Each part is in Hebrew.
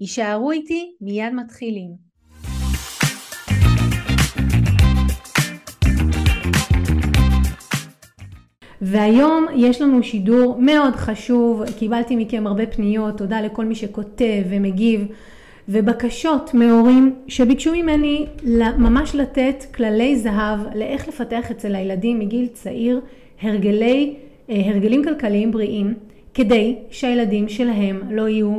יישארו איתי, מיד מתחילים. והיום יש לנו שידור מאוד חשוב, קיבלתי מכם הרבה פניות, תודה לכל מי שכותב ומגיב. ובקשות מהורים שביקשו ממני ממש לתת כללי זהב לאיך לפתח אצל הילדים מגיל צעיר הרגלי, אה, הרגלים כלכליים בריאים כדי שהילדים שלהם לא יהיו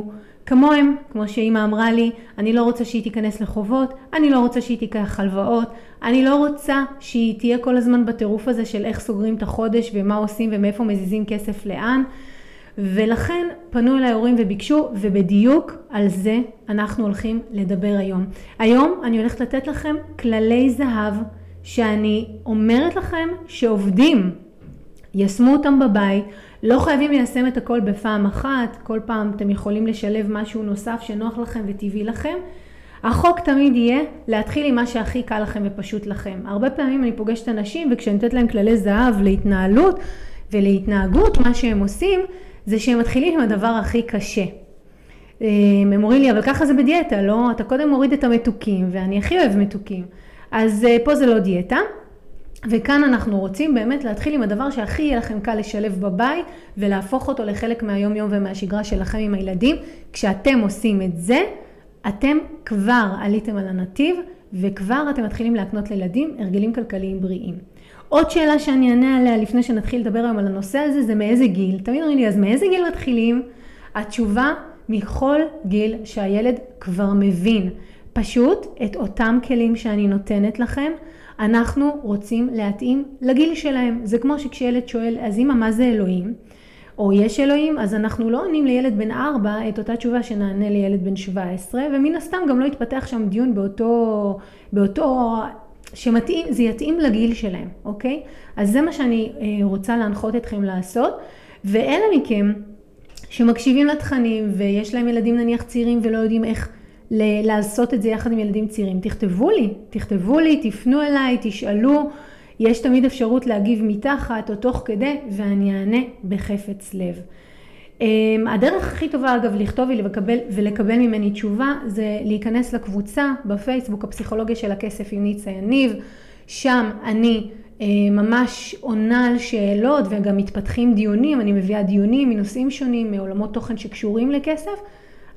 כמוהם, כמו שאימא אמרה לי, אני לא רוצה שהיא תיכנס לחובות, אני לא רוצה שהיא תיקח הלוואות, אני לא רוצה שהיא תהיה כל הזמן בטירוף הזה של איך סוגרים את החודש ומה עושים ומאיפה מזיזים כסף לאן. ולכן פנו אליי הורים וביקשו, ובדיוק על זה אנחנו הולכים לדבר היום. היום אני הולכת לתת לכם כללי זהב שאני אומרת לכם שעובדים, יישמו אותם בבית, לא חייבים ליישם את הכל בפעם אחת, כל פעם אתם יכולים לשלב משהו נוסף שנוח לכם וטבעי לכם. החוק תמיד יהיה להתחיל עם מה שהכי קל לכם ופשוט לכם. הרבה פעמים אני פוגשת אנשים וכשאני נותנת להם כללי זהב להתנהלות ולהתנהגות, מה שהם עושים זה שהם מתחילים עם הדבר הכי קשה. אה, הם אומרים לי, אבל ככה זה בדיאטה, לא? אתה קודם מוריד את המתוקים, ואני הכי אוהב מתוקים. אז אה, פה זה לא דיאטה. וכאן אנחנו רוצים באמת להתחיל עם הדבר שהכי יהיה לכם קל לשלב בבית ולהפוך אותו לחלק מהיום יום ומהשגרה שלכם עם הילדים. כשאתם עושים את זה, אתם כבר עליתם על הנתיב וכבר אתם מתחילים להקנות לילדים הרגלים כלכליים בריאים. עוד שאלה שאני אענה עליה לפני שנתחיל לדבר היום על הנושא הזה זה מאיזה גיל. תמיד אומרים לי אז מאיזה גיל מתחילים? התשובה מכל גיל שהילד כבר מבין. פשוט את אותם כלים שאני נותנת לכם אנחנו רוצים להתאים לגיל שלהם. זה כמו שכשילד שואל, אז אמא, מה זה אלוהים? או יש אלוהים, אז אנחנו לא עונים לילד בן 4 את אותה תשובה שנענה לילד בן 17, ומן הסתם גם לא יתפתח שם דיון באותו, באותו, שמתאים, זה יתאים לגיל שלהם, אוקיי? אז זה מה שאני אה, רוצה להנחות אתכם לעשות, ואלה מכם שמקשיבים לתכנים ויש להם ילדים נניח צעירים ולא יודעים איך לעשות את זה יחד עם ילדים צעירים. תכתבו לי, תכתבו לי, תפנו אליי, תשאלו, יש תמיד אפשרות להגיב מתחת או תוך כדי ואני אענה בחפץ לב. אמ, הדרך הכי טובה אגב לכתוב לי ולקבל, ולקבל ממני תשובה זה להיכנס לקבוצה בפייסבוק הפסיכולוגיה של הכסף עם ניצה יניב, שם אני אה, ממש עונה על שאלות וגם מתפתחים דיונים, אני מביאה דיונים מנושאים שונים, מעולמות תוכן שקשורים לכסף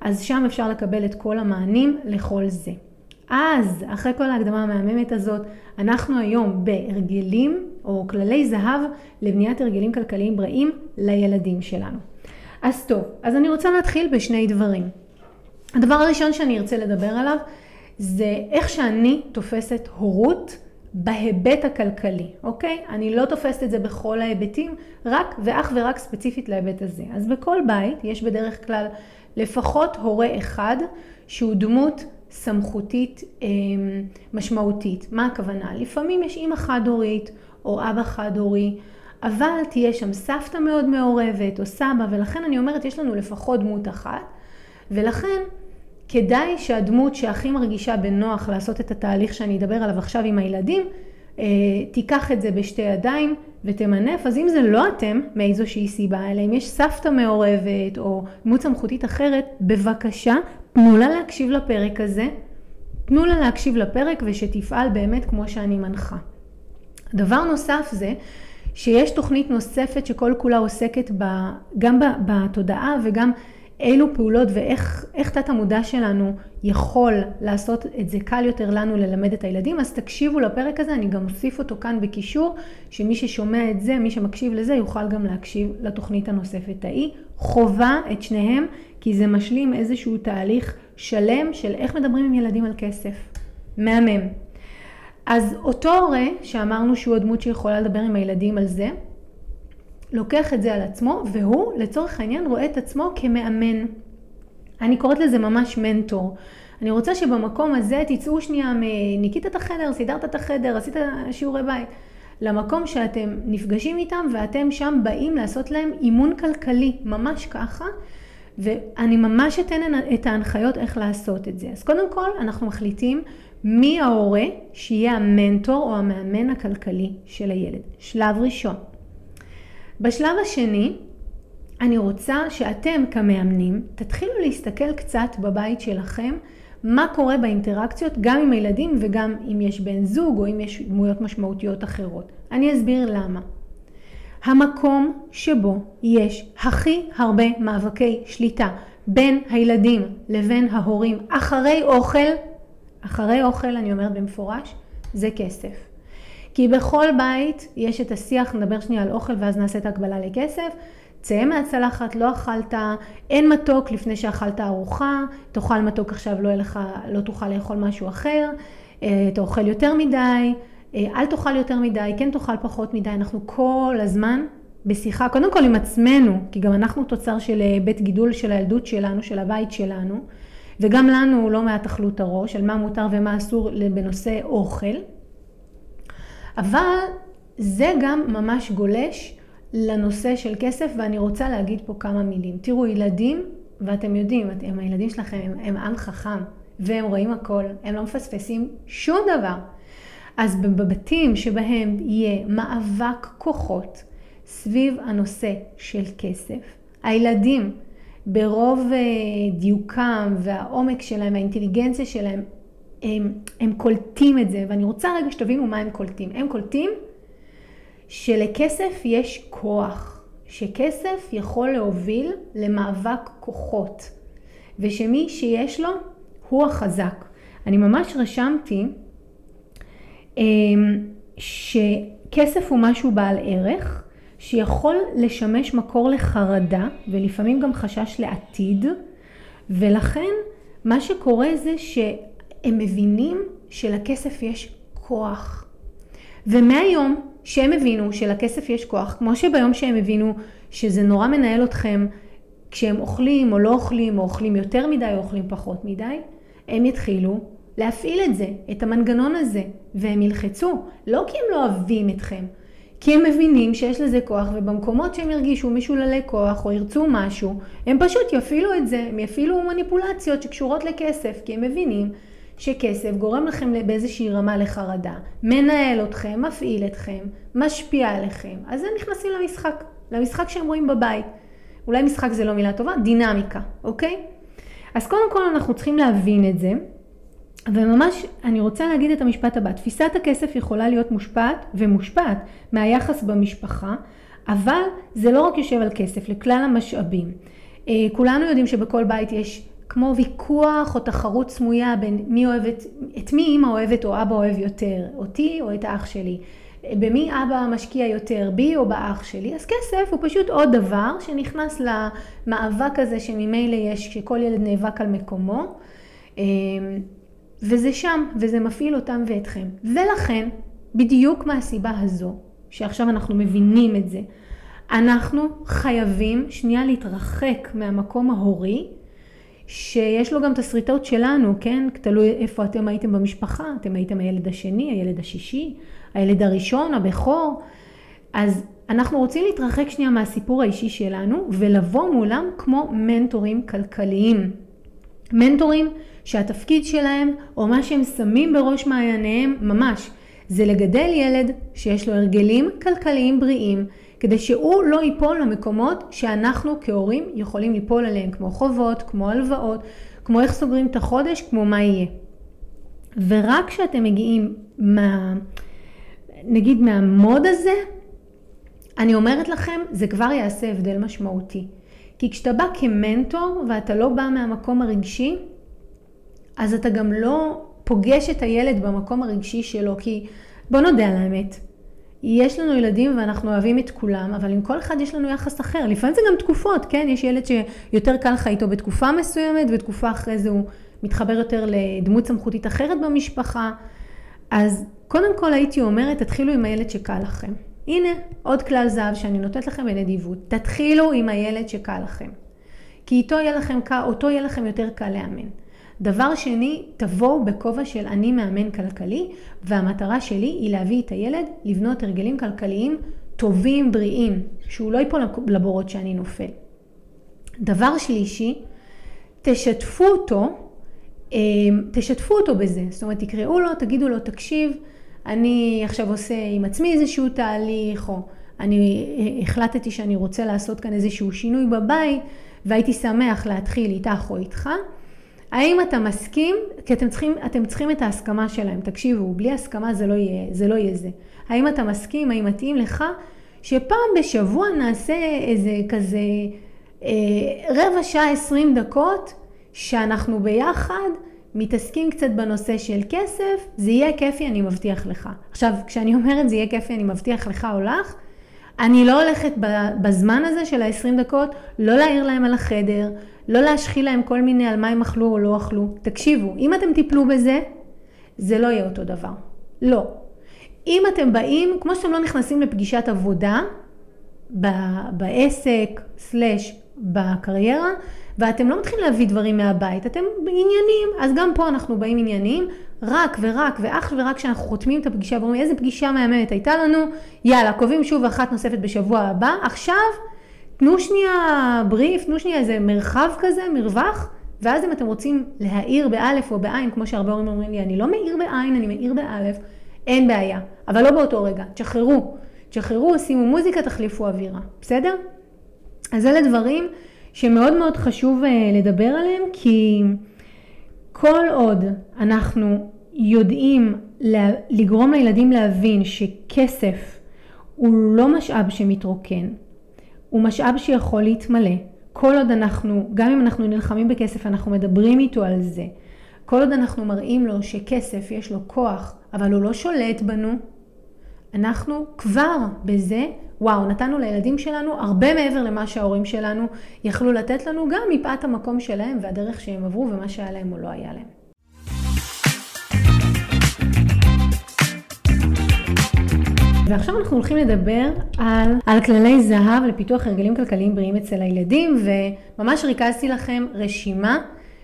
אז שם אפשר לקבל את כל המענים לכל זה. אז, אחרי כל ההקדמה המהממת הזאת, אנחנו היום בהרגלים או כללי זהב לבניית הרגלים כלכליים בריאים לילדים שלנו. אז טוב, אז אני רוצה להתחיל בשני דברים. הדבר הראשון שאני ארצה לדבר עליו זה איך שאני תופסת הורות בהיבט הכלכלי, אוקיי? אני לא תופסת את זה בכל ההיבטים, רק ואך ורק ספציפית להיבט הזה. אז בכל בית יש בדרך כלל לפחות הורה אחד שהוא דמות סמכותית אה, משמעותית. מה הכוונה? לפעמים יש אימא חד-הורית או אבא חד-הורי, אבל תהיה שם סבתא מאוד מעורבת או סבא, ולכן אני אומרת יש לנו לפחות דמות אחת, ולכן כדאי שהדמות שהכי מרגישה בנוח לעשות את התהליך שאני אדבר עליו עכשיו עם הילדים, תיקח את זה בשתי ידיים ותמנף, אז אם זה לא אתם מאיזושהי סיבה, אלא אם יש סבתא מעורבת או דמות סמכותית אחרת, בבקשה תנו לה להקשיב לפרק הזה, תנו לה להקשיב לפרק ושתפעל באמת כמו שאני מנחה. דבר נוסף זה שיש תוכנית נוספת שכל כולה עוסקת ב, גם בתודעה וגם אילו פעולות ואיך תת המודע שלנו יכול לעשות את זה קל יותר לנו ללמד את הילדים, אז תקשיבו לפרק הזה, אני גם אוסיף אותו כאן בקישור, שמי ששומע את זה, מי שמקשיב לזה, יוכל גם להקשיב לתוכנית הנוספת ההיא. חובה את שניהם, כי זה משלים איזשהו תהליך שלם של איך מדברים עם ילדים על כסף. מהמם. אז אותו הורה, שאמרנו שהוא הדמות שיכולה לדבר עם הילדים על זה, לוקח את זה על עצמו, והוא לצורך העניין רואה את עצמו כמאמן. אני קוראת לזה ממש מנטור. אני רוצה שבמקום הזה תצאו שנייה מניקית את החדר, סידרת את החדר, עשית שיעורי בית. למקום שאתם נפגשים איתם ואתם שם באים לעשות להם אימון כלכלי, ממש ככה. ואני ממש אתן את ההנחיות איך לעשות את זה. אז קודם כל אנחנו מחליטים מי ההורה שיהיה המנטור או המאמן הכלכלי של הילד. שלב ראשון. בשלב השני, אני רוצה שאתם כמאמנים תתחילו להסתכל קצת בבית שלכם מה קורה באינטראקציות גם עם הילדים וגם אם יש בן זוג או אם יש דמויות משמעותיות אחרות. אני אסביר למה. המקום שבו יש הכי הרבה מאבקי שליטה בין הילדים לבין ההורים אחרי אוכל, אחרי אוכל אני אומרת במפורש, זה כסף. כי בכל בית יש את השיח, נדבר שנייה על אוכל ואז נעשה את ההקבלה לכסף. צא מהצלחת, לא אכלת, אין מתוק לפני שאכלת ארוחה, תאכל מתוק עכשיו לא, לך, לא תוכל לאכול משהו אחר, אה, אתה אוכל יותר מדי, אה, אל תאכל יותר מדי, כן תאכל פחות מדי, אנחנו כל הזמן בשיחה, קודם כל עם עצמנו, כי גם אנחנו תוצר של אה, בית גידול של הילדות שלנו, של הבית שלנו, וגם לנו לא מעט אכלות הראש, על מה מותר ומה אסור בנושא אוכל, אבל זה גם ממש גולש לנושא של כסף, ואני רוצה להגיד פה כמה מילים. תראו, ילדים, ואתם יודעים, הם, הילדים שלכם הם, הם עם חכם, והם רואים הכל, הם לא מפספסים שום דבר. אז בבתים שבהם יהיה מאבק כוחות סביב הנושא של כסף, הילדים ברוב אה, דיוקם והעומק שלהם, האינטליגנציה שלהם, הם, הם קולטים את זה, ואני רוצה רגע שתבינו מה הם קולטים. הם קולטים שלכסף יש כוח, שכסף יכול להוביל למאבק כוחות, ושמי שיש לו הוא החזק. אני ממש רשמתי אמ, שכסף הוא משהו בעל ערך, שיכול לשמש מקור לחרדה ולפעמים גם חשש לעתיד, ולכן מה שקורה זה שהם מבינים שלכסף יש כוח. ומהיום שהם הבינו שלכסף יש כוח, כמו שביום שהם הבינו שזה נורא מנהל אתכם כשהם אוכלים או לא אוכלים, או אוכלים יותר מדי או אוכלים פחות מדי, הם יתחילו להפעיל את זה, את המנגנון הזה, והם ילחצו, לא כי הם לא אוהבים אתכם, כי הם מבינים שיש לזה כוח, ובמקומות שהם ירגישו משוללי כוח או ירצו משהו, הם פשוט יפעילו את זה, הם יפעילו מניפולציות שקשורות לכסף, כי הם מבינים שכסף גורם לכם באיזושהי רמה לחרדה, מנהל אתכם, מפעיל אתכם, משפיע עליכם, אז הם נכנסים למשחק, למשחק שהם רואים בבית. אולי משחק זה לא מילה טובה, דינמיקה, אוקיי? אז קודם כל אנחנו צריכים להבין את זה, וממש אני רוצה להגיד את המשפט הבא, תפיסת הכסף יכולה להיות מושפעת ומושפעת מהיחס במשפחה, אבל זה לא רק יושב על כסף, לכלל המשאבים. אה, כולנו יודעים שבכל בית יש כמו ויכוח או תחרות סמויה בין מי אוהבת, את מי אימא אוהבת או אבא אוהב יותר, אותי או את האח שלי. במי אבא משקיע יותר, בי או באח שלי, אז כסף הוא פשוט עוד דבר שנכנס למאבק הזה שממילא יש, כשכל ילד נאבק על מקומו, אמ, וזה שם, וזה מפעיל אותם ואתכם. ולכן, בדיוק מהסיבה הזו, שעכשיו אנחנו מבינים את זה, אנחנו חייבים שנייה להתרחק מהמקום ההורי, שיש לו גם תסריטות שלנו, כן? תלוי איפה אתם הייתם במשפחה, אתם הייתם הילד השני, הילד השישי, הילד הראשון, הבכור. אז אנחנו רוצים להתרחק שנייה מהסיפור האישי שלנו ולבוא מולם כמו מנטורים כלכליים. מנטורים שהתפקיד שלהם או מה שהם שמים בראש מעייניהם ממש זה לגדל ילד שיש לו הרגלים כלכליים בריאים כדי שהוא לא ייפול למקומות שאנחנו כהורים יכולים ליפול עליהם כמו חובות, כמו הלוואות, כמו איך סוגרים את החודש, כמו מה יהיה. ורק כשאתם מגיעים מה... נגיד מהמוד הזה, אני אומרת לכם, זה כבר יעשה הבדל משמעותי. כי כשאתה בא כמנטור ואתה לא בא מהמקום הרגשי, אז אתה גם לא פוגש את הילד במקום הרגשי שלו, כי בוא נודה על האמת, יש לנו ילדים ואנחנו אוהבים את כולם, אבל עם כל אחד יש לנו יחס אחר. לפעמים זה גם תקופות, כן? יש ילד שיותר קל לך איתו בתקופה מסוימת, ותקופה אחרי זה הוא מתחבר יותר לדמות סמכותית אחרת במשפחה. אז קודם כל הייתי אומרת, תתחילו עם הילד שקל לכם. הנה עוד כלל זהב שאני נותנת לכם בנדיבות. תתחילו עם הילד שקל לכם. כי איתו יהיה לכם, אותו יהיה לכם יותר קל לאמן. דבר שני, תבואו בכובע של אני מאמן כלכלי, והמטרה שלי היא להביא את הילד לבנות הרגלים כלכליים טובים, בריאים, שהוא לא ייפול לבורות שאני נופל. דבר שלישי, תשתפו אותו, אה, תשתפו אותו בזה, זאת אומרת תקראו לו, תגידו לו, תקשיב, אני עכשיו עושה עם עצמי איזשהו תהליך, או אני החלטתי שאני רוצה לעשות כאן איזשהו שינוי בבית, והייתי שמח להתחיל איתך או איתך. האם אתה מסכים? כי אתם צריכים, אתם צריכים את ההסכמה שלהם. תקשיבו, בלי הסכמה זה לא יהיה זה. לא יהיה זה. האם אתה מסכים? האם מתאים לך שפעם בשבוע נעשה איזה כזה אה, רבע שעה, עשרים דקות, שאנחנו ביחד מתעסקים קצת בנושא של כסף, זה יהיה כיפי, אני מבטיח לך. עכשיו, כשאני אומרת זה יהיה כיפי, אני מבטיח לך או לך, אני לא הולכת בזמן הזה של ה-20 דקות, לא להעיר להם על החדר, לא להשחיל להם כל מיני על מה הם אכלו או לא אכלו. תקשיבו, אם אתם תיפלו בזה, זה לא יהיה אותו דבר. לא. אם אתם באים, כמו שאתם לא נכנסים לפגישת עבודה, בעסק, סלש, בקריירה, ואתם לא מתחילים להביא דברים מהבית, אתם עניינים, אז גם פה אנחנו באים עניינים, רק ורק ואך ורק כשאנחנו חותמים את הפגישה ואומרים איזה פגישה מהממת הייתה לנו, יאללה, קובעים שוב אחת נוספת בשבוע הבא, עכשיו תנו שנייה בריף, תנו שנייה איזה מרחב כזה, מרווח, ואז אם אתם רוצים להאיר באלף או בעין, כמו שהרבה הורים אומרים לי, אני לא מאיר בעין, אני מאיר באלף, אין בעיה, אבל לא באותו רגע, תשחררו, תשחררו, שימו מוזיקה, תחליפו אווירה, בסדר? אז אלה דברים שמאוד מאוד חשוב אה, לדבר עליהם, כי כל עוד אנחנו יודעים לגרום לילדים להבין שכסף הוא לא משאב שמתרוקן, הוא משאב שיכול להתמלא. כל עוד אנחנו, גם אם אנחנו נלחמים בכסף, אנחנו מדברים איתו על זה. כל עוד אנחנו מראים לו שכסף יש לו כוח, אבל הוא לא שולט בנו, אנחנו כבר בזה, וואו, נתנו לילדים שלנו הרבה מעבר למה שההורים שלנו יכלו לתת לנו, גם מפאת המקום שלהם והדרך שהם עברו ומה שהיה להם או לא היה להם. ועכשיו אנחנו הולכים לדבר על, על כללי זהב לפיתוח הרגלים כלכליים בריאים אצל הילדים, וממש ריכזתי לכם רשימה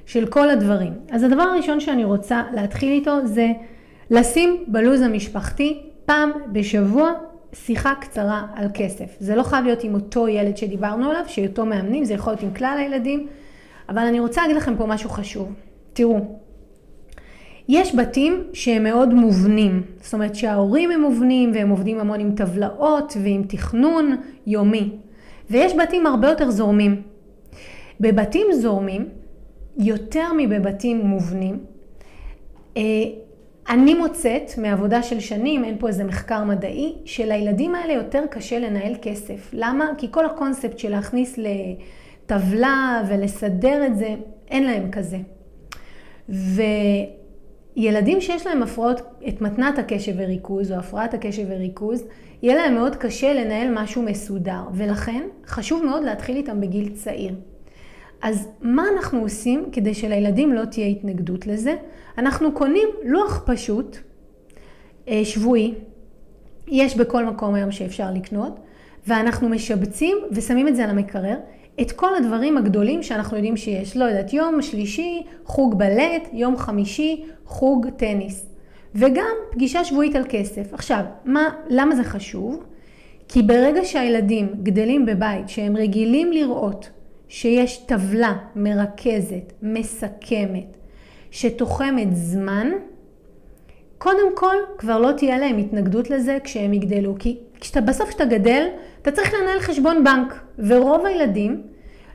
של כל הדברים. אז הדבר הראשון שאני רוצה להתחיל איתו זה לשים בלוז המשפחתי פעם בשבוע שיחה קצרה על כסף. זה לא חייב להיות עם אותו ילד שדיברנו עליו, שאותו מאמנים, זה יכול להיות עם כלל הילדים, אבל אני רוצה להגיד לכם פה משהו חשוב. תראו, יש בתים שהם מאוד מובנים, זאת אומרת שההורים הם מובנים והם עובדים המון עם טבלאות ועם תכנון יומי, ויש בתים הרבה יותר זורמים. בבתים זורמים, יותר מבבתים מובנים, אה, אני מוצאת מעבודה של שנים, אין פה איזה מחקר מדעי, שלילדים האלה יותר קשה לנהל כסף. למה? כי כל הקונספט של להכניס לטבלה ולסדר את זה, אין להם כזה. וילדים שיש להם הפרעות, את מתנת הקשב וריכוז, או הפרעת הקשב וריכוז, יהיה להם מאוד קשה לנהל משהו מסודר, ולכן חשוב מאוד להתחיל איתם בגיל צעיר. אז מה אנחנו עושים כדי שלילדים לא תהיה התנגדות לזה? אנחנו קונים לוח פשוט, אה, שבועי, יש בכל מקום היום שאפשר לקנות, ואנחנו משבצים ושמים את זה על המקרר, את כל הדברים הגדולים שאנחנו יודעים שיש. לא יודעת, יום שלישי, חוג בלט, יום חמישי, חוג טניס. וגם פגישה שבועית על כסף. עכשיו, מה, למה זה חשוב? כי ברגע שהילדים גדלים בבית שהם רגילים לראות שיש טבלה מרכזת, מסכמת, שתוחמת זמן, קודם כל כבר לא תהיה להם התנגדות לזה כשהם יגדלו. כי כשאתה, בסוף כשאתה גדל, אתה צריך לנהל חשבון בנק. ורוב הילדים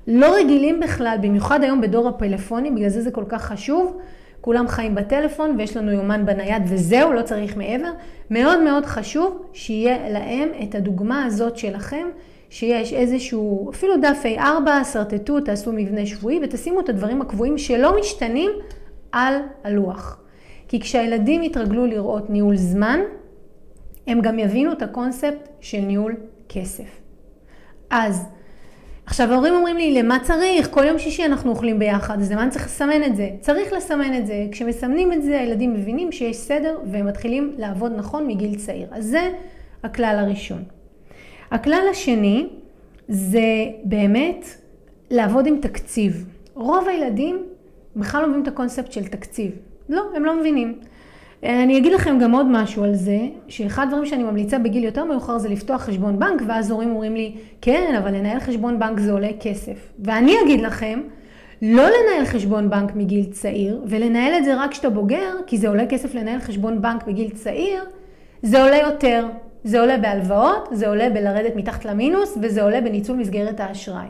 לא רגילים בכלל, במיוחד היום בדור הפלאפוני, בגלל זה זה כל כך חשוב. כולם חיים בטלפון ויש לנו יומן בנייד וזהו, לא צריך מעבר. מאוד מאוד חשוב שיהיה להם את הדוגמה הזאת שלכם, שיש איזשהו, אפילו דף A4, שרטטו, תעשו מבנה שבועי ותשימו את הדברים הקבועים שלא משתנים על הלוח. כי כשהילדים יתרגלו לראות ניהול זמן, הם גם יבינו את הקונספט של ניהול כסף. אז, עכשיו ההורים אומרים לי, למה צריך? כל יום שישי אנחנו אוכלים ביחד, אז למה אני צריך לסמן את זה? צריך לסמן את זה. כשמסמנים את זה, הילדים מבינים שיש סדר והם מתחילים לעבוד נכון מגיל צעיר. אז זה הכלל הראשון. הכלל השני זה באמת לעבוד עם תקציב. רוב הילדים בכלל לא מבינים את הקונספט של תקציב. לא, הם לא מבינים. אני אגיד לכם גם עוד משהו על זה, שאחד הדברים שאני ממליצה בגיל יותר מאוחר זה לפתוח חשבון בנק, ואז הורים אומרים לי, כן, אבל לנהל חשבון בנק זה עולה כסף. ואני אגיד לכם, לא לנהל חשבון בנק מגיל צעיר, ולנהל את זה רק כשאתה בוגר, כי זה עולה כסף לנהל חשבון בנק בגיל צעיר, זה עולה יותר. זה עולה בהלוואות, זה עולה בלרדת מתחת למינוס, וזה עולה בניצול מסגרת האשראי.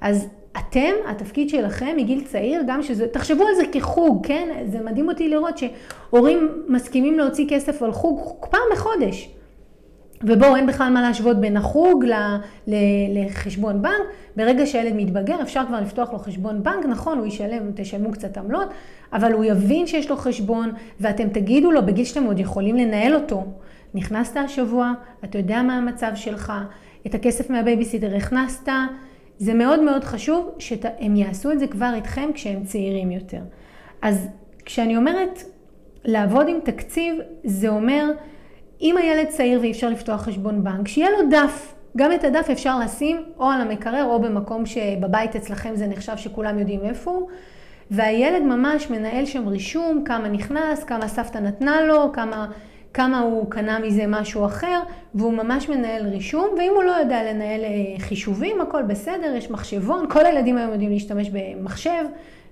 אז אתם, התפקיד שלכם מגיל צעיר, גם שזה, תחשבו על זה כחוג, כן? זה מדהים אותי לראות שהורים מסכימים להוציא כסף על חוג פעם בחודש. ובואו, אין בכלל מה להשוות בין החוג ל, ל, לחשבון בנק. ברגע שהילד מתבגר, אפשר כבר לפתוח לו חשבון בנק, נכון, הוא ישלם, תשלמו קצת עמלות, אבל הוא יבין שיש לו חשבון, ואתם תגידו לו בגיל שאתם עוד יכולים לנהל אותו. נכנסת השבוע, אתה יודע מה המצב שלך, את הכסף מהבייביסיטר הכנסת, זה מאוד מאוד חשוב שהם יעשו את זה כבר איתכם כשהם צעירים יותר. אז כשאני אומרת לעבוד עם תקציב, זה אומר, אם הילד צעיר ואי אפשר לפתוח חשבון בנק, שיהיה לו דף. גם את הדף אפשר לשים או על המקרר או במקום שבבית אצלכם זה נחשב שכולם יודעים איפה הוא. והילד ממש מנהל שם רישום, כמה נכנס, כמה סבתא נתנה לו, כמה כמה הוא קנה מזה משהו אחר, והוא ממש מנהל רישום, ואם הוא לא יודע לנהל אה, חישובים, הכל בסדר, יש מחשבון, כל הילדים היום יודעים להשתמש במחשב,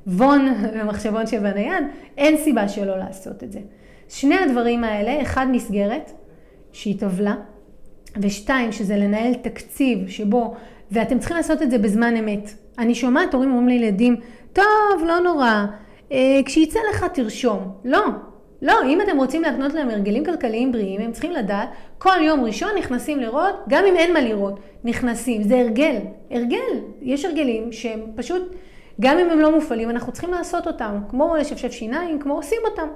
וון ומחשבון שבנייד, אין סיבה שלא לעשות את זה. שני הדברים האלה, אחד מסגרת, שהיא טבלה, ושתיים, שזה לנהל תקציב שבו, ואתם צריכים לעשות את זה בזמן אמת. אני שומעת הורים אומרים לילדים, טוב, לא נורא, אה, כשיצא לך תרשום. לא, לא, אם אתם רוצים להקנות להם הרגלים כלכליים בריאים, הם צריכים לדעת, כל יום ראשון נכנסים לראות, גם אם אין מה לראות, נכנסים. זה הרגל, הרגל. יש הרגלים שהם פשוט, גם אם הם לא מופעלים, אנחנו צריכים לעשות אותם, כמו לשפשף שיניים, כמו עושים אותם.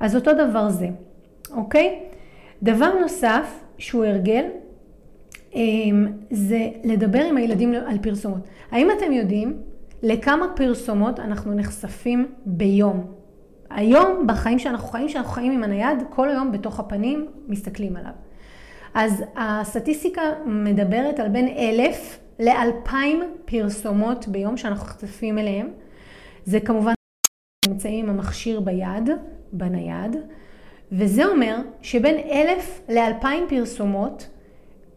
אז אותו דבר זה, אוקיי? דבר נוסף, שהוא הרגל, אמ, זה לדבר עם הילדים על פרסומות. האם אתם יודעים לכמה פרסומות אנחנו נחשפים ביום? היום, בחיים שאנחנו חיים, שאנחנו חיים עם הנייד, כל היום בתוך הפנים מסתכלים עליו. אז הסטטיסטיקה מדברת על בין אלף לאלפיים פרסומות ביום שאנחנו חשופים אליהם. זה כמובן נמצאים עם המכשיר ביד, בנייד, וזה אומר שבין אלף לאלפיים פרסומות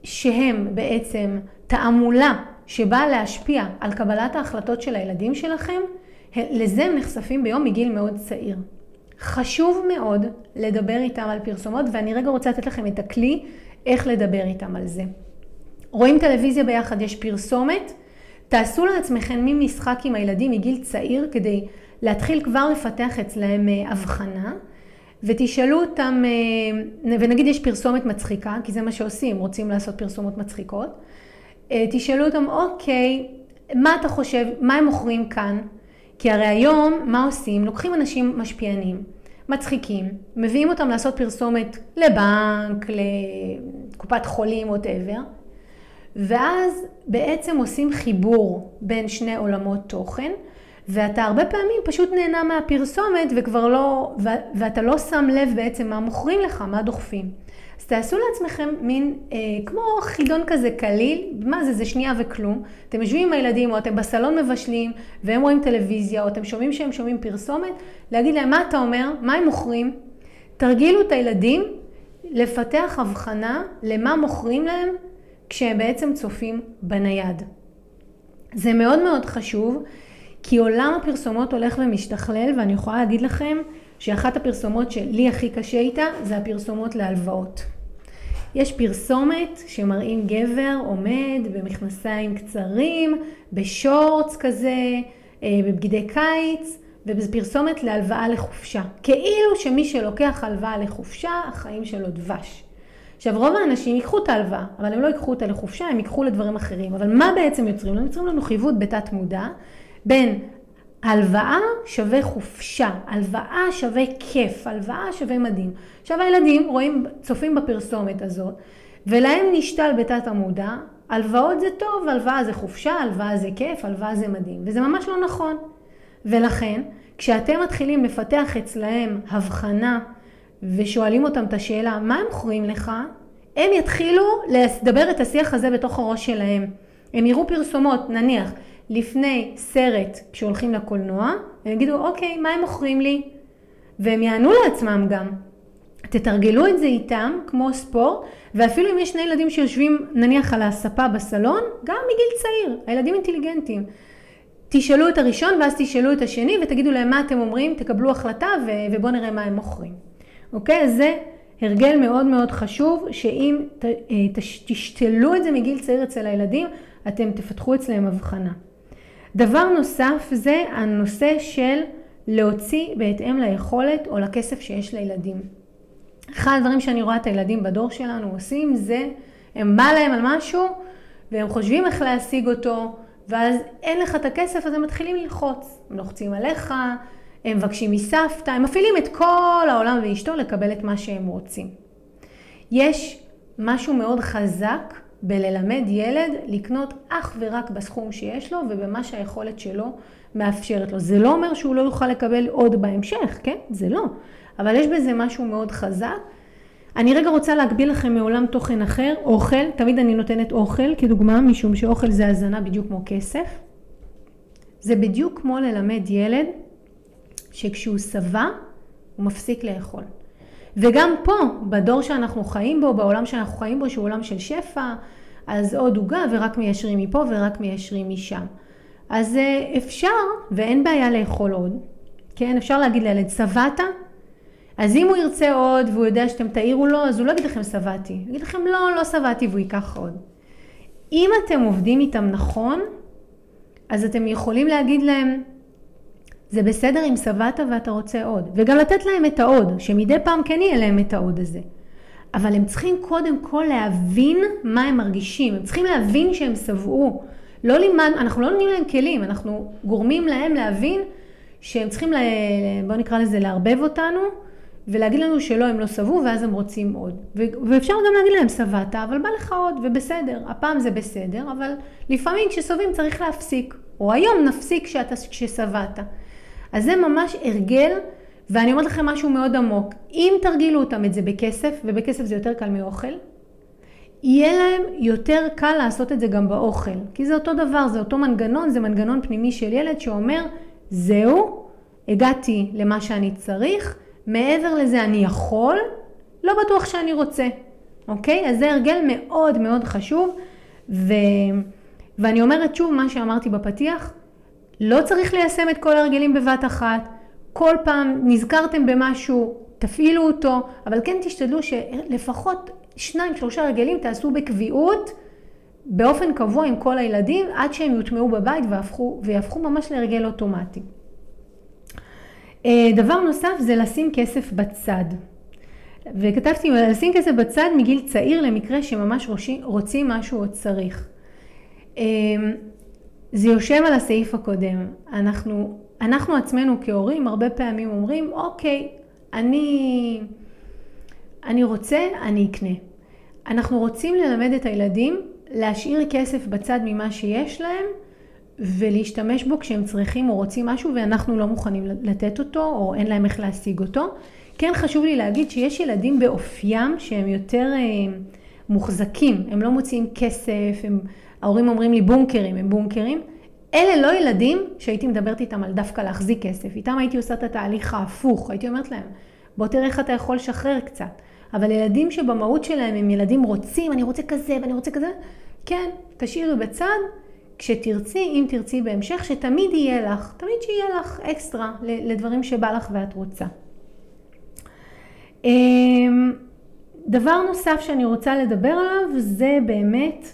שהם בעצם תעמולה שבאה להשפיע על קבלת ההחלטות של הילדים שלכם, לזה הם נחשפים ביום מגיל מאוד צעיר. חשוב מאוד לדבר איתם על פרסומות, ואני רגע רוצה לתת לכם את הכלי איך לדבר איתם על זה. רואים טלוויזיה ביחד, יש פרסומת, תעשו לעצמכם מין משחק עם הילדים מגיל צעיר כדי להתחיל כבר לפתח אצלהם אה, הבחנה, ותשאלו אותם, אה, ונגיד יש פרסומת מצחיקה, כי זה מה שעושים, רוצים לעשות פרסומות מצחיקות, אה, תשאלו אותם, אוקיי, מה אתה חושב, מה הם מוכרים כאן? כי הרי היום, מה עושים? לוקחים אנשים משפיענים, מצחיקים, מביאים אותם לעשות פרסומת לבנק, לקופת חולים, ווטאבר, ואז בעצם עושים חיבור בין שני עולמות תוכן, ואתה הרבה פעמים פשוט נהנה מהפרסומת וכבר לא, ואתה לא שם לב בעצם מה מוכרים לך, מה דוחפים. תעשו לעצמכם מין, אה, כמו חידון כזה קליל, מה זה, זה שנייה וכלום. אתם יושבים עם הילדים, או אתם בסלון מבשלים, והם רואים טלוויזיה, או אתם שומעים שהם שומעים פרסומת, להגיד להם, מה אתה אומר? מה הם מוכרים? תרגילו את הילדים לפתח הבחנה למה מוכרים להם כשהם בעצם צופים בנייד. זה מאוד מאוד חשוב, כי עולם הפרסומות הולך ומשתכלל, ואני יכולה להגיד לכם שאחת הפרסומות שלי הכי קשה איתה זה הפרסומות להלוואות. יש פרסומת שמראים גבר עומד במכנסיים קצרים, בשורטס כזה, אה, בבגידי קיץ, וזו פרסומת להלוואה לחופשה. כאילו שמי שלוקח הלוואה לחופשה, החיים שלו דבש. עכשיו רוב האנשים ייקחו את ההלוואה, אבל הם לא ייקחו אותה לחופשה, הם ייקחו לדברים אחרים. אבל מה בעצם יוצרים לנו? יוצרים לנו חיווט בתת מודע בין הלוואה שווה חופשה, הלוואה שווה כיף, הלוואה שווה מדהים. עכשיו הילדים רואים, צופים בפרסומת הזאת, ולהם נשתל בתת המודע, הלוואות זה טוב, הלוואה זה חופשה, הלוואה זה כיף, הלוואה זה מדהים, וזה ממש לא נכון. ולכן, כשאתם מתחילים לפתח אצלהם הבחנה ושואלים אותם את השאלה, מה הם מוכרים לך? הם יתחילו לדבר את השיח הזה בתוך הראש שלהם. הם יראו פרסומות, נניח, לפני סרט כשהולכים לקולנוע, הם יגידו, אוקיי, מה הם מוכרים לי? והם יענו לעצמם גם. תתרגלו את זה איתם, כמו ספורט, ואפילו אם יש שני ילדים שיושבים נניח על הספה בסלון, גם מגיל צעיר, הילדים אינטליגנטים. תשאלו את הראשון ואז תשאלו את השני ותגידו להם מה אתם אומרים, תקבלו החלטה ו- ובואו נראה מה הם מוכרים. אוקיי? אז זה הרגל מאוד מאוד חשוב, שאם ת- אה, תשתלו את זה מגיל צעיר אצל הילדים, אתם תפתחו אצלם הבחנה. דבר נוסף זה הנושא של להוציא בהתאם ליכולת או לכסף שיש לילדים. אחד הדברים שאני רואה את הילדים בדור שלנו עושים זה, הם בא להם על משהו והם חושבים איך להשיג אותו, ואז אין לך את הכסף אז הם מתחילים ללחוץ. הם לוחצים עליך, הם מבקשים מסבתא, הם מפעילים את כל העולם ואשתו לקבל את מה שהם רוצים. יש משהו מאוד חזק בללמד ילד לקנות אך ורק בסכום שיש לו ובמה שהיכולת שלו מאפשרת לו. זה לא אומר שהוא לא יוכל לקבל עוד בהמשך, כן? זה לא. אבל יש בזה משהו מאוד חזק. אני רגע רוצה להגביל לכם מעולם תוכן אחר, אוכל, תמיד אני נותנת אוכל כדוגמה, משום שאוכל זה הזנה בדיוק כמו כסף. זה בדיוק כמו ללמד ילד שכשהוא שבע, הוא מפסיק לאכול. וגם פה, בדור שאנחנו חיים בו, בעולם שאנחנו חיים בו, שהוא עולם של שפע, אז עוד עוגה ורק מיישרים מפה ורק מיישרים משם. אז אה, אפשר, ואין בעיה לאכול עוד, כן? אפשר להגיד לילד, שבעת? אז אם הוא ירצה עוד והוא יודע שאתם תעירו לו, אז הוא לא יגיד לכם שבעתי. הוא יגיד לכם לא, לא שבעתי והוא ייקח עוד. אם אתם עובדים איתם נכון, אז אתם יכולים להגיד להם, זה בסדר אם שבעת ואתה רוצה עוד. וגם לתת להם את העוד, שמדי פעם כן יהיה להם את העוד הזה. אבל הם צריכים קודם כל להבין מה הם מרגישים. הם צריכים להבין שהם שבעו. לא לימד, אנחנו לא נותנים להם כלים, אנחנו גורמים להם להבין שהם צריכים, לה, בוא נקרא לזה, לערבב אותנו. ולהגיד לנו שלא, הם לא שבעו, ואז הם רוצים עוד. ואפשר גם להגיד להם, שבעת, אבל בא לך עוד, ובסדר. הפעם זה בסדר, אבל לפעמים כששבעים צריך להפסיק. או היום נפסיק כששבעת. אז זה ממש הרגל, ואני אומרת לכם משהו מאוד עמוק. אם תרגילו אותם את זה בכסף, ובכסף זה יותר קל מאוכל, יהיה להם יותר קל לעשות את זה גם באוכל. כי זה אותו דבר, זה אותו מנגנון, זה מנגנון פנימי של ילד שאומר, זהו, הגעתי למה שאני צריך, מעבר לזה אני יכול, לא בטוח שאני רוצה, אוקיי? אז זה הרגל מאוד מאוד חשוב, ו... ואני אומרת שוב מה שאמרתי בפתיח, לא צריך ליישם את כל ההרגלים בבת אחת, כל פעם נזכרתם במשהו, תפעילו אותו, אבל כן תשתדלו שלפחות שניים שלושה הרגלים תעשו בקביעות, באופן קבוע עם כל הילדים, עד שהם יוטמעו בבית ויהפכו, ויהפכו ממש להרגל אוטומטי. אה, דבר נוסף זה לשים כסף בצד. וכתבתי לשים כסף בצד מגיל צעיר למקרה שממש רוצים משהו או צריך. זה יושב על הסעיף הקודם. אנחנו, אנחנו עצמנו כהורים הרבה פעמים אומרים, אוקיי, אני, אני רוצה, אני אקנה. אנחנו רוצים ללמד את הילדים להשאיר כסף בצד ממה שיש להם ולהשתמש בו כשהם צריכים או רוצים משהו ואנחנו לא מוכנים לתת אותו או אין להם איך להשיג אותו. כן חשוב לי להגיד שיש ילדים באופיים שהם יותר אה, מוחזקים, הם לא מוציאים כסף, הם, ההורים אומרים לי בונקרים, הם בונקרים. אלה לא ילדים שהייתי מדברת איתם על דווקא להחזיק כסף, איתם הייתי עושה את התהליך ההפוך, הייתי אומרת להם, בוא תראה איך אתה יכול לשחרר קצת. אבל ילדים שבמהות שלהם הם ילדים רוצים, אני רוצה כזה ואני רוצה כזה, כן, תשאירי בצד, כשתרצי, אם תרצי בהמשך, שתמיד יהיה לך, תמיד שיהיה לך אקסטרה לדברים שבא לך ואת רוצה. אמ, דבר נוסף שאני רוצה לדבר עליו זה באמת,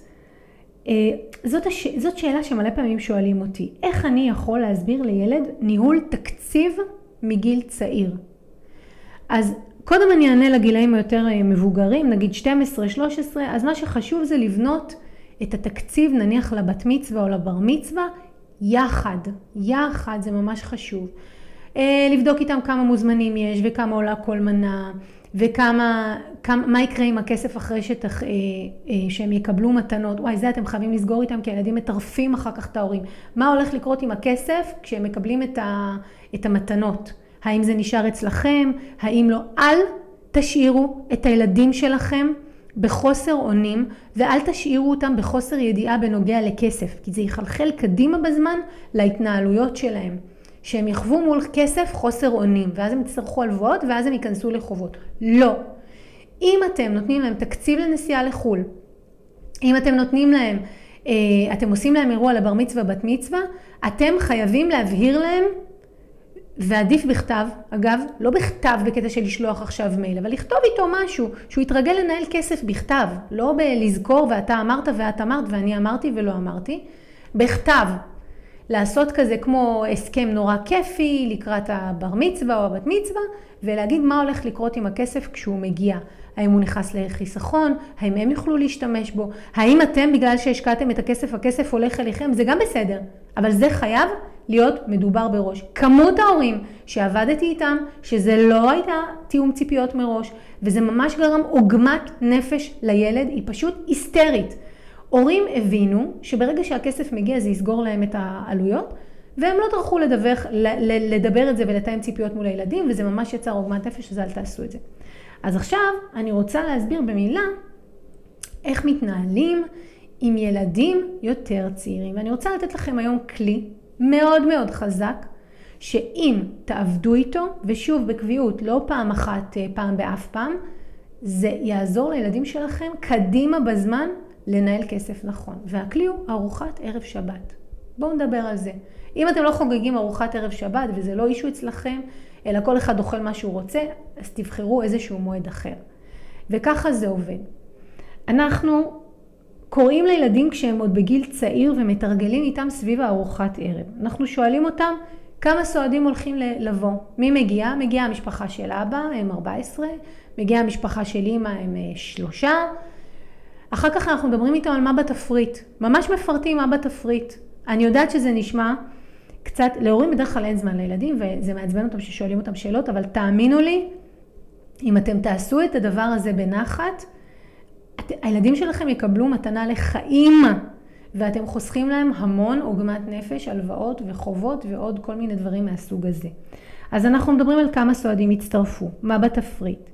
זאת, הש... זאת שאלה שמלא פעמים שואלים אותי, איך אני יכול להסביר לילד ניהול תקציב מגיל צעיר? אז קודם אני אענה לגילאים היותר אה, מבוגרים, נגיד 12-13, אז מה שחשוב זה לבנות את התקציב נניח לבת מצווה או לבר מצווה יחד, יחד זה ממש חשוב. אה, לבדוק איתם כמה מוזמנים יש וכמה עולה כל מנה וכמה, כמה, מה יקרה עם הכסף אחרי שתח, אה, אה, שהם יקבלו מתנות, וואי זה אתם חייבים לסגור איתם כי הילדים מטרפים אחר כך את ההורים. מה הולך לקרות עם הכסף כשהם מקבלים את, ה, את המתנות? האם זה נשאר אצלכם? האם לא? אל תשאירו את הילדים שלכם בחוסר אונים ואל תשאירו אותם בחוסר ידיעה בנוגע לכסף, כי זה יחלחל קדימה בזמן להתנהלויות שלהם. שהם יחוו מול כסף חוסר אונים, ואז הם יצטרכו הלוואות ואז הם ייכנסו לחובות. לא. אם אתם נותנים להם תקציב לנסיעה לחו"ל, אם אתם נותנים להם, אה, אתם עושים להם אירוע לבר מצווה בת מצווה, אתם חייבים להבהיר להם ועדיף בכתב, אגב, לא בכתב בקטע של לשלוח עכשיו מייל, אבל לכתוב איתו משהו, שהוא יתרגל לנהל כסף בכתב, לא בלזכור ואתה אמרת ואת אמרת ואני אמרתי ולא אמרתי, בכתב. לעשות כזה כמו הסכם נורא כיפי לקראת הבר מצווה או הבת מצווה, ולהגיד מה הולך לקרות עם הכסף כשהוא מגיע. האם הוא נכנס לחיסכון, האם הם יוכלו להשתמש בו, האם אתם בגלל שהשקעתם את הכסף, הכסף הולך אליכם, זה גם בסדר, אבל זה חייב להיות מדובר בראש. כמות ההורים שעבדתי איתם, שזה לא הייתה תיאום ציפיות מראש, וזה ממש גרם עוגמת נפש לילד, היא פשוט היסטרית. הורים הבינו שברגע שהכסף מגיע זה יסגור להם את העלויות, והם לא טרחו לדווח, לדבר את זה ולתאם ציפיות מול הילדים, וזה ממש יצר עוגמת נפש, אז אל תעשו את זה. אז עכשיו אני רוצה להסביר במילה איך מתנהלים עם ילדים יותר צעירים. ואני רוצה לתת לכם היום כלי מאוד מאוד חזק, שאם תעבדו איתו, ושוב בקביעות, לא פעם אחת, אה, פעם באף פעם, זה יעזור לילדים שלכם קדימה בזמן לנהל כסף נכון. והכלי הוא ארוחת ערב שבת. בואו נדבר על זה. אם אתם לא חוגגים ארוחת ערב שבת וזה לא אישו אצלכם, אלא כל אחד אוכל מה שהוא רוצה, אז תבחרו איזשהו מועד אחר. וככה זה עובד. אנחנו קוראים לילדים כשהם עוד בגיל צעיר ומתרגלים איתם סביב הארוחת ערב. אנחנו שואלים אותם כמה סועדים הולכים לבוא. מי מגיע? מגיעה המשפחה של אבא, הם 14, מגיעה המשפחה של אימא, הם אה, שלושה. אחר כך אנחנו מדברים איתם על מה בתפריט. ממש מפרטים מה בתפריט. אני יודעת שזה נשמע קצת, להורים בדרך כלל אין זמן לילדים וזה מעצבן אותם ששואלים אותם שאלות, אבל תאמינו לי, אם אתם תעשו את הדבר הזה בנחת, את, הילדים שלכם יקבלו מתנה לחיים, ואתם חוסכים להם המון עוגמת נפש, הלוואות וחובות ועוד כל מיני דברים מהסוג הזה. אז אנחנו מדברים על כמה סועדים יצטרפו, מה בתפריט.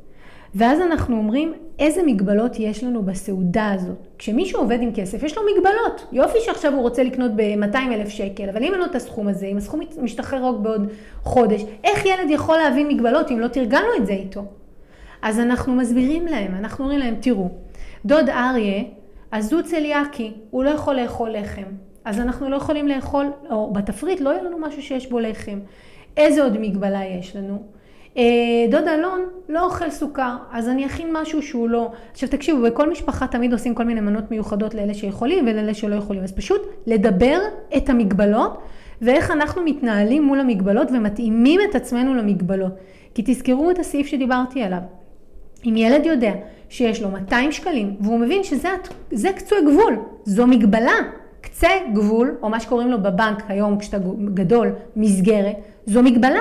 ואז אנחנו אומרים איזה מגבלות יש לנו בסעודה הזאת. כשמישהו עובד עם כסף, יש לו מגבלות. יופי שעכשיו הוא רוצה לקנות ב-200 אלף שקל, אבל אם אין לו את הסכום הזה, אם הסכום משתחרר רק בעוד חודש, איך ילד יכול להבין מגבלות אם לא תרגלנו את זה איתו? אז אנחנו מסבירים להם, אנחנו אומרים להם, תראו, דוד אריה, אז הוא צליאקי, הוא לא יכול לאכול לחם. אז אנחנו לא יכולים לאכול, או בתפריט לא יהיה לנו משהו שיש בו לחם. איזה עוד מגבלה יש לנו? אה, דוד אלון לא אוכל סוכר, אז אני אכין משהו שהוא לא. עכשיו תקשיבו, בכל משפחה תמיד עושים כל מיני מנות מיוחדות לאלה שיכולים ולאלה שלא יכולים. אז פשוט לדבר את המגבלות ואיך אנחנו מתנהלים מול המגבלות ומתאימים את עצמנו למגבלות. כי תזכרו את הסעיף שדיברתי עליו. אם ילד יודע שיש לו 200 שקלים והוא מבין שזה קצוי גבול, זו מגבלה. קצה גבול, או מה שקוראים לו בבנק היום כשאתה גדול, מסגרת, זו מגבלה.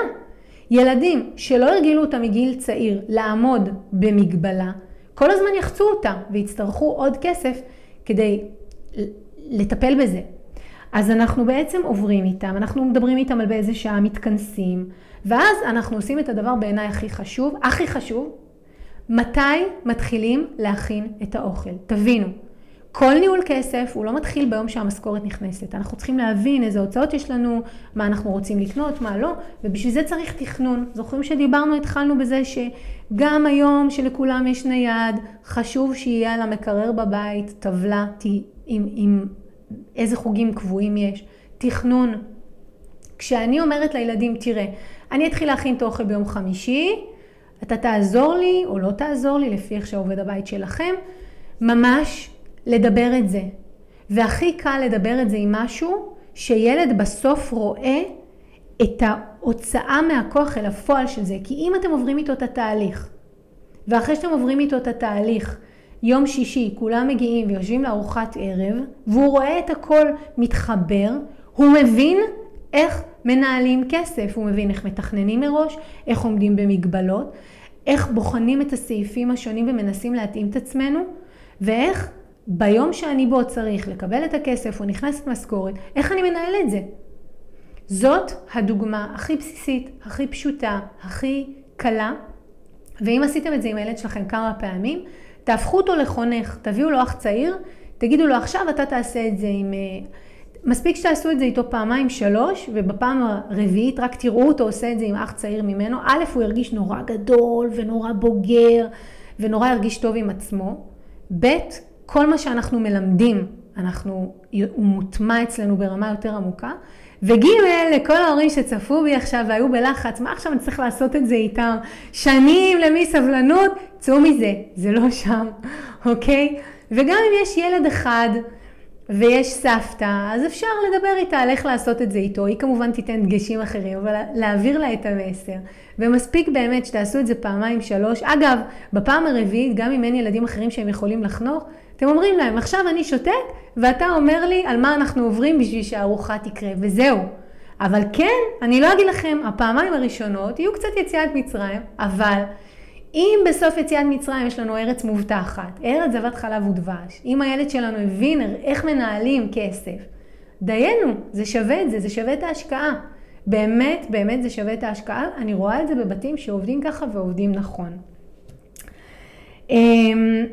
ילדים שלא הרגילו אותם מגיל צעיר לעמוד במגבלה, כל הזמן יחצו אותה ויצטרכו עוד כסף כדי לטפל בזה. אז אנחנו בעצם עוברים איתם, אנחנו מדברים איתם על באיזה שעה מתכנסים, ואז אנחנו עושים את הדבר בעיניי הכי חשוב, הכי חשוב, מתי מתחילים להכין את האוכל. תבינו, כל ניהול כסף הוא לא מתחיל ביום שהמשכורת נכנסת. אנחנו צריכים להבין איזה הוצאות יש לנו, מה אנחנו רוצים לקנות, מה לא, ובשביל זה צריך תכנון. זוכרים שדיברנו, התחלנו בזה שגם היום שלכולם יש נייד, חשוב שיהיה על המקרר בבית טבלה עם, עם איזה חוגים קבועים יש. תכנון. כשאני אומרת לילדים, תראה, אני אתחיל להכין את האוכל ביום חמישי, אתה תעזור לי או לא תעזור לי, לפי איך שעובד הבית שלכם, ממש לדבר את זה. והכי קל לדבר את זה עם משהו שילד בסוף רואה את ההוצאה מהכוח אל הפועל של זה. כי אם אתם עוברים איתו את התהליך, ואחרי שאתם עוברים איתו את התהליך, יום שישי כולם מגיעים ויושבים לארוחת ערב, והוא רואה את הכל מתחבר, הוא מבין איך מנהלים כסף, הוא מבין איך מתכננים מראש, איך עומדים במגבלות, איך בוחנים את הסעיפים השונים ומנסים להתאים את עצמנו, ואיך ביום שאני בו צריך לקבל את הכסף או נכנסת משכורת, איך אני מנהל את זה? זאת הדוגמה הכי בסיסית, הכי פשוטה, הכי קלה, ואם עשיתם את זה עם הילד שלכם כמה פעמים, תהפכו אותו לחונך, תביאו לו אח צעיר, תגידו לו עכשיו אתה תעשה את זה עם... אה, מספיק שתעשו את זה איתו פעמיים שלוש, ובפעם הרביעית רק תראו אותו עושה את זה עם אח צעיר ממנו. א', הוא ירגיש נורא גדול ונורא בוגר ונורא ירגיש טוב עם עצמו. ב', כל מה שאנחנו מלמדים, אנחנו, הוא מוטמע אצלנו ברמה יותר עמוקה. וג' לכל ההורים שצפו בי עכשיו והיו בלחץ, מה עכשיו אני צריך לעשות את זה איתם? שנים למי סבלנות? צאו מזה, זה לא שם, אוקיי? וגם אם יש ילד אחד ויש סבתא, אז אפשר לדבר איתה על איך לעשות את זה איתו. היא כמובן תיתן דגשים אחרים, אבל להעביר לה את המסר. ומספיק באמת שתעשו את זה פעמיים, שלוש. אגב, בפעם הרביעית, גם אם אין ילדים אחרים שהם יכולים לחנוך, אתם אומרים להם, עכשיו אני שותק, ואתה אומר לי על מה אנחנו עוברים בשביל שהארוחה תקרה, וזהו. אבל כן, אני לא אגיד לכם, הפעמיים הראשונות יהיו קצת יציאת מצרים, אבל אם בסוף יציאת מצרים יש לנו ארץ מובטחת, ארץ זבת חלב ודבש, אם הילד שלנו הבין איך מנהלים כסף, דיינו, זה שווה את זה, זה שווה את ההשקעה. באמת, באמת זה שווה את ההשקעה. אני רואה את זה בבתים שעובדים ככה ועובדים נכון. אמ,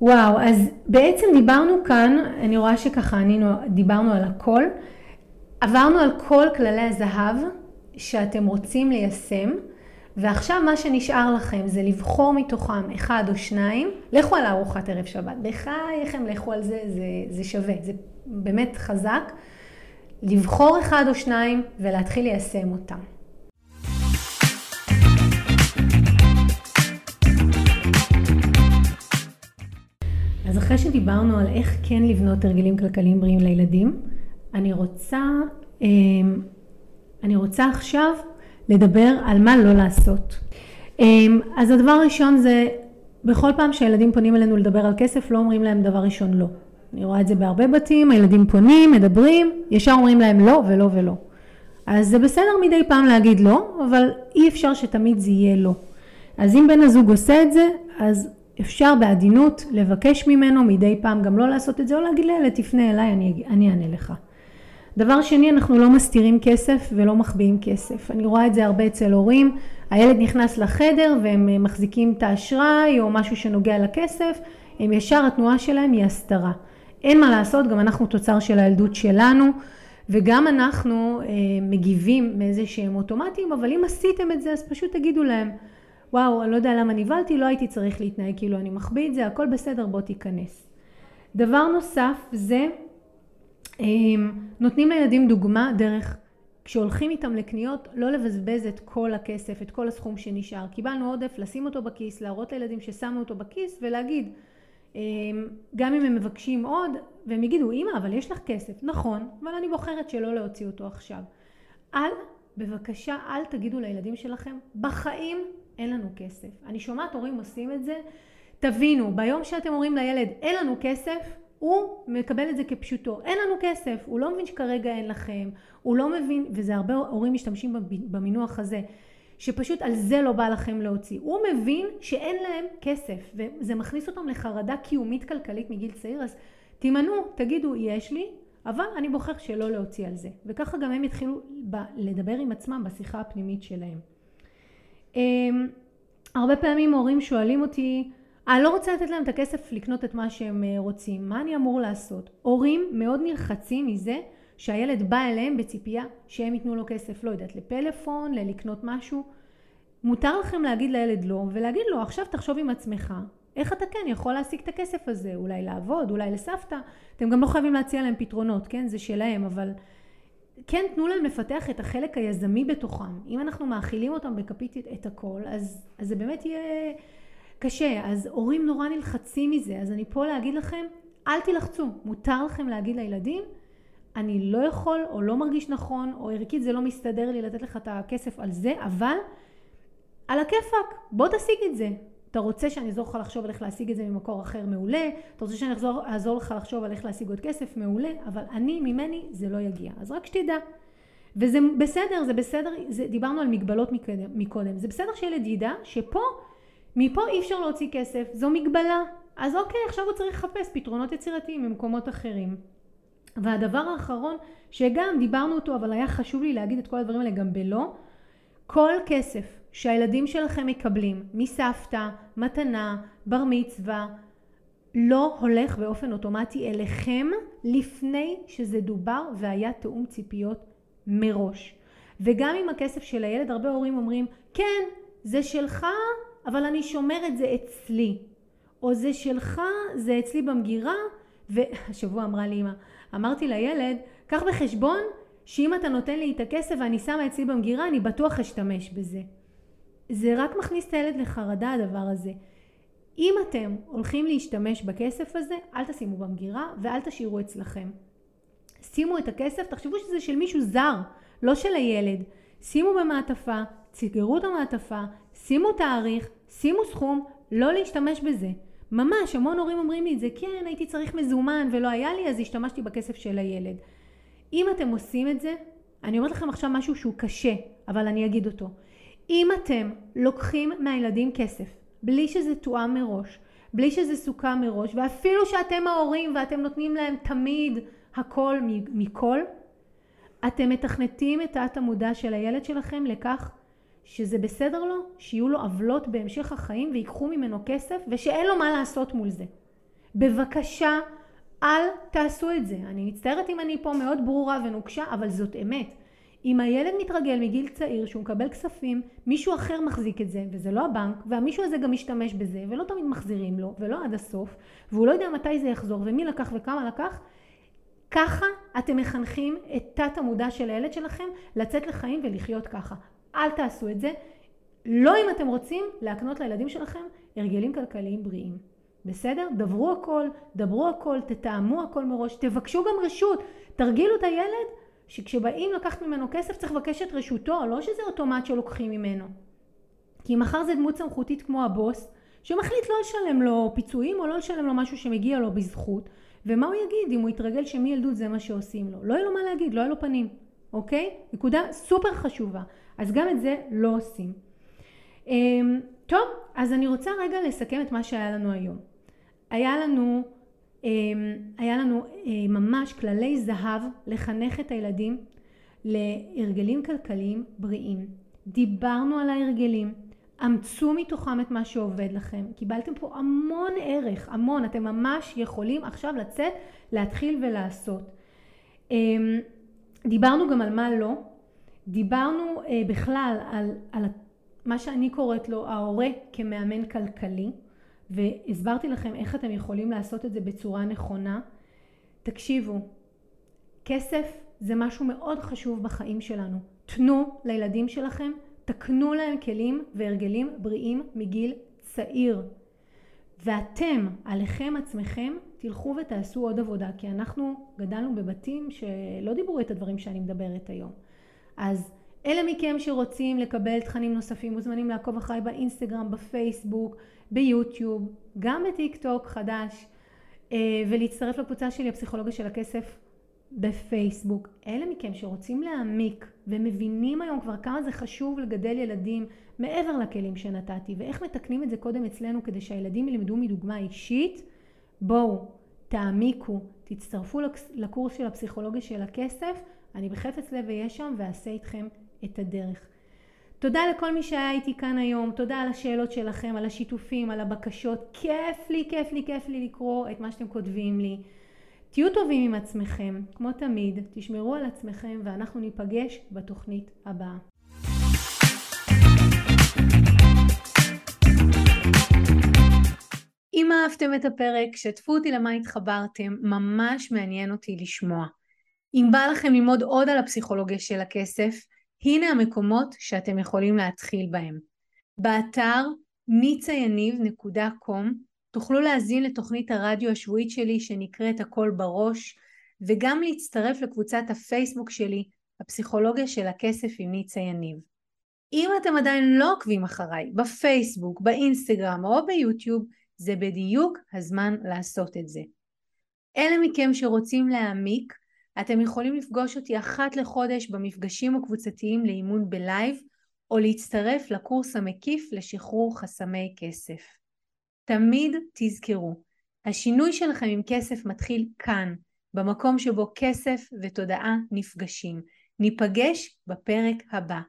וואו, אז בעצם דיברנו כאן, אני רואה שככה ענינו, דיברנו על הכל. עברנו על כל כללי הזהב שאתם רוצים ליישם. ועכשיו מה שנשאר לכם זה לבחור מתוכם אחד או שניים, לכו על ארוחת ערב שבת, בחייכם לכו על זה, זה, זה שווה, זה באמת חזק. לבחור אחד או שניים ולהתחיל ליישם אותם. אז אחרי שדיברנו על איך כן לבנות הרגלים כלכליים בריאים לילדים, אני רוצה, אמ, אני רוצה עכשיו לדבר על מה לא לעשות. אמ, אז הדבר הראשון זה, בכל פעם שהילדים פונים אלינו לדבר על כסף, לא אומרים להם דבר ראשון לא. אני רואה את זה בהרבה בתים, הילדים פונים, מדברים, ישר אומרים להם לא ולא ולא. אז זה בסדר מדי פעם להגיד לא, אבל אי אפשר שתמיד זה יהיה לא. אז אם בן הזוג עושה את זה, אז אפשר בעדינות לבקש ממנו מדי פעם גם לא לעשות את זה, או להגיד לילד תפנה אליי, אני, אני אענה לך. דבר שני, אנחנו לא מסתירים כסף ולא מחביאים כסף. אני רואה את זה הרבה אצל הורים, הילד נכנס לחדר והם אה, מחזיקים את האשראי או משהו שנוגע לכסף, הם ישר התנועה שלהם היא הסתרה. אין מה לעשות, גם אנחנו תוצר של הילדות שלנו, וגם אנחנו אה, מגיבים מאיזה שהם אוטומטיים, אבל אם עשיתם את זה אז פשוט תגידו להם, וואו, אני לא יודע למה נבהלתי, לא הייתי צריך להתנהג כאילו אני מחביא את זה, הכל בסדר, בוא תיכנס. דבר נוסף זה נותנים לילדים דוגמה דרך כשהולכים איתם לקניות לא לבזבז את כל הכסף, את כל הסכום שנשאר. קיבלנו עודף, לשים אותו בכיס, להראות לילדים ששמו אותו בכיס ולהגיד אמ, גם אם הם מבקשים עוד והם יגידו אמא אבל יש לך כסף, נכון, אבל אני בוחרת שלא להוציא אותו עכשיו. אל, בבקשה אל תגידו לילדים שלכם בחיים אין לנו כסף. אני שומעת הורים עושים את זה, תבינו ביום שאתם אומרים לילד אין לנו כסף הוא מקבל את זה כפשוטו. אין לנו כסף, הוא לא מבין שכרגע אין לכם, הוא לא מבין, וזה הרבה הורים משתמשים במינוח הזה, שפשוט על זה לא בא לכם להוציא. הוא מבין שאין להם כסף, וזה מכניס אותם לחרדה קיומית כלכלית מגיל צעיר, אז תימנעו, תגידו יש לי, אבל אני בוחר שלא להוציא על זה. וככה גם הם יתחילו לדבר עם עצמם בשיחה הפנימית שלהם. אמ, הרבה פעמים הורים שואלים אותי, אני לא רוצה לתת להם את הכסף לקנות את מה שהם אה, רוצים, מה אני אמור לעשות? הורים מאוד נלחצים מזה שהילד בא אליהם בציפייה שהם ייתנו לו כסף, לא יודעת, לפלאפון, ללקנות משהו. מותר לכם להגיד לילד לא, ולהגיד לו עכשיו תחשוב עם עצמך, איך אתה כן יכול להשיג את הכסף הזה, אולי לעבוד, אולי לסבתא, אתם גם לא חייבים להציע להם פתרונות, כן, זה שלהם, אבל כן תנו להם לפתח את החלק היזמי בתוכם. אם אנחנו מאכילים אותם בכפית את הכל, אז, אז זה באמת יהיה... קשה, אז הורים נורא נלחצים מזה, אז אני פה להגיד לכם, אל תילחצו, מותר לכם להגיד לילדים, אני לא יכול או לא מרגיש נכון, או ערכית זה לא מסתדר לי לתת לך את הכסף על זה, אבל על הכיפאק, בוא תשיג את זה. אתה רוצה שאני אעזור לך לחשוב על איך להשיג את זה ממקור אחר מעולה, אתה רוצה שאני אחזור, אעזור לך לחשוב על איך להשיג עוד כסף מעולה, אבל אני, ממני, זה לא יגיע. אז רק שתדע. וזה בסדר, זה בסדר, זה, דיברנו על מגבלות מקודם, מקודם, זה בסדר שילד ידע שפה מפה אי אפשר להוציא כסף, זו מגבלה. אז אוקיי, עכשיו הוא צריך לחפש פתרונות יצירתיים במקומות אחרים. והדבר האחרון, שגם דיברנו אותו, אבל היה חשוב לי להגיד את כל הדברים האלה גם בלא, כל כסף שהילדים שלכם מקבלים מסבתא, מתנה, בר מצווה, לא הולך באופן אוטומטי אליכם לפני שזה דובר והיה תאום ציפיות מראש. וגם עם הכסף של הילד, הרבה הורים אומרים, כן, זה שלך, אבל אני שומר את זה אצלי. או זה שלך, זה אצלי במגירה, והשבוע אמרה לי אמא, אמרתי לילד, קח בחשבון שאם אתה נותן לי את הכסף ואני שמה אצלי במגירה, אני בטוח אשתמש בזה. זה רק מכניס את הילד לחרדה הדבר הזה. אם אתם הולכים להשתמש בכסף הזה, אל תשימו במגירה ואל תשאירו אצלכם. שימו את הכסף, תחשבו שזה של מישהו זר, לא של הילד. שימו במעטפה, סגרו את המעטפה, שימו תאריך, שימו סכום, לא להשתמש בזה. ממש, המון הורים אומרים לי את זה, כן, הייתי צריך מזומן ולא היה לי, אז השתמשתי בכסף של הילד. אם אתם עושים את זה, אני אומרת לכם עכשיו משהו שהוא קשה, אבל אני אגיד אותו. אם אתם לוקחים מהילדים כסף, בלי שזה תואם מראש, בלי שזה סוכם מראש, ואפילו שאתם ההורים ואתם נותנים להם תמיד הכל מכל, אתם מתכנתים את תת המודע של הילד שלכם לכך שזה בסדר לו, שיהיו לו עוולות בהמשך החיים ויקחו ממנו כסף ושאין לו מה לעשות מול זה. בבקשה אל תעשו את זה. אני מצטערת אם אני פה מאוד ברורה ונוקשה, אבל זאת אמת. אם הילד מתרגל מגיל צעיר שהוא מקבל כספים, מישהו אחר מחזיק את זה, וזה לא הבנק, והמישהו הזה גם משתמש בזה, ולא תמיד מחזירים לו, ולא עד הסוף, והוא לא יודע מתי זה יחזור, ומי לקח וכמה לקח, ככה אתם מחנכים את תת המודע של הילד שלכם לצאת לחיים ולחיות ככה. אל תעשו את זה. לא אם אתם רוצים להקנות לילדים שלכם הרגלים כלכליים בריאים. בסדר? דברו הכל, דברו הכל, תתאמו הכל מראש, תבקשו גם רשות, תרגילו את הילד שכשבאים לקחת ממנו כסף צריך לבקש את רשותו, לא שזה אוטומט שלוקחים ממנו. כי מחר זה דמות סמכותית כמו הבוס, שמחליט לא לשלם לו פיצויים או לא לשלם לו משהו שמגיע לו בזכות, ומה הוא יגיד אם הוא יתרגל שמילדות זה מה שעושים לו? לא יהיה לו מה להגיד, לא יהיה לו פנים, אוקיי? נקודה סופר חשובה. אז גם את זה לא עושים. אמ, טוב, אז אני רוצה רגע לסכם את מה שהיה לנו היום. היה לנו, אמ, היה לנו אה, ממש כללי זהב לחנך את הילדים להרגלים כלכליים בריאים. דיברנו על ההרגלים, אמצו מתוכם את מה שעובד לכם. קיבלתם פה המון ערך, המון. אתם ממש יכולים עכשיו לצאת, להתחיל ולעשות. אמ, דיברנו גם על מה לא. דיברנו אה, בכלל על, על מה שאני קוראת לו ההורה כמאמן כלכלי. והסברתי לכם איך אתם יכולים לעשות את זה בצורה נכונה. תקשיבו, כסף זה משהו מאוד חשוב בחיים שלנו. תנו לילדים שלכם, תקנו להם כלים והרגלים בריאים מגיל צעיר. ואתם, עליכם עצמכם, תלכו ותעשו עוד עבודה, כי אנחנו גדלנו בבתים שלא דיברו את הדברים שאני מדברת היום. אז אלה מכם שרוצים לקבל תכנים נוספים מוזמנים לעקוב אחריי באינסטגרם, בפייסבוק, ביוטיוב, גם בטיק טוק חדש אה, ולהצטרף לקבוצה שלי הפסיכולוגיה של הכסף בפייסבוק. אלה מכם שרוצים להעמיק ומבינים היום כבר כמה זה חשוב לגדל ילדים מעבר לכלים שנתתי ואיך מתקנים את זה קודם אצלנו כדי שהילדים ילמדו מדוגמה אישית, בואו תעמיקו, תצטרפו לקורס של הפסיכולוגיה של הכסף, אני בחפץ לב אהיה שם ואעשה איתכם את הדרך. תודה לכל מי שהיה איתי כאן היום, תודה על השאלות שלכם, על השיתופים, על הבקשות, כיף לי, כיף לי, כיף לי לקרוא את מה שאתם כותבים לי. תהיו טובים עם עצמכם, כמו תמיד, תשמרו על עצמכם ואנחנו ניפגש בתוכנית הבאה. אם אהבתם את הפרק, שתפו אותי למה התחברתם, ממש מעניין אותי לשמוע. אם בא לכם ללמוד עוד על הפסיכולוגיה של הכסף, הנה המקומות שאתם יכולים להתחיל בהם. באתר nicayaniv.com תוכלו להזין לתוכנית הרדיו השבועית שלי שנקראת הכל בראש וגם להצטרף לקבוצת הפייסבוק שלי הפסיכולוגיה של הכסף עם ניצה יניב. אם אתם עדיין לא עוקבים אחריי בפייסבוק, באינסטגרם או ביוטיוב זה בדיוק הזמן לעשות את זה. אלה מכם שרוצים להעמיק אתם יכולים לפגוש אותי אחת לחודש במפגשים הקבוצתיים לאימון בלייב או להצטרף לקורס המקיף לשחרור חסמי כסף. תמיד תזכרו, השינוי שלכם עם כסף מתחיל כאן, במקום שבו כסף ותודעה נפגשים. ניפגש בפרק הבא.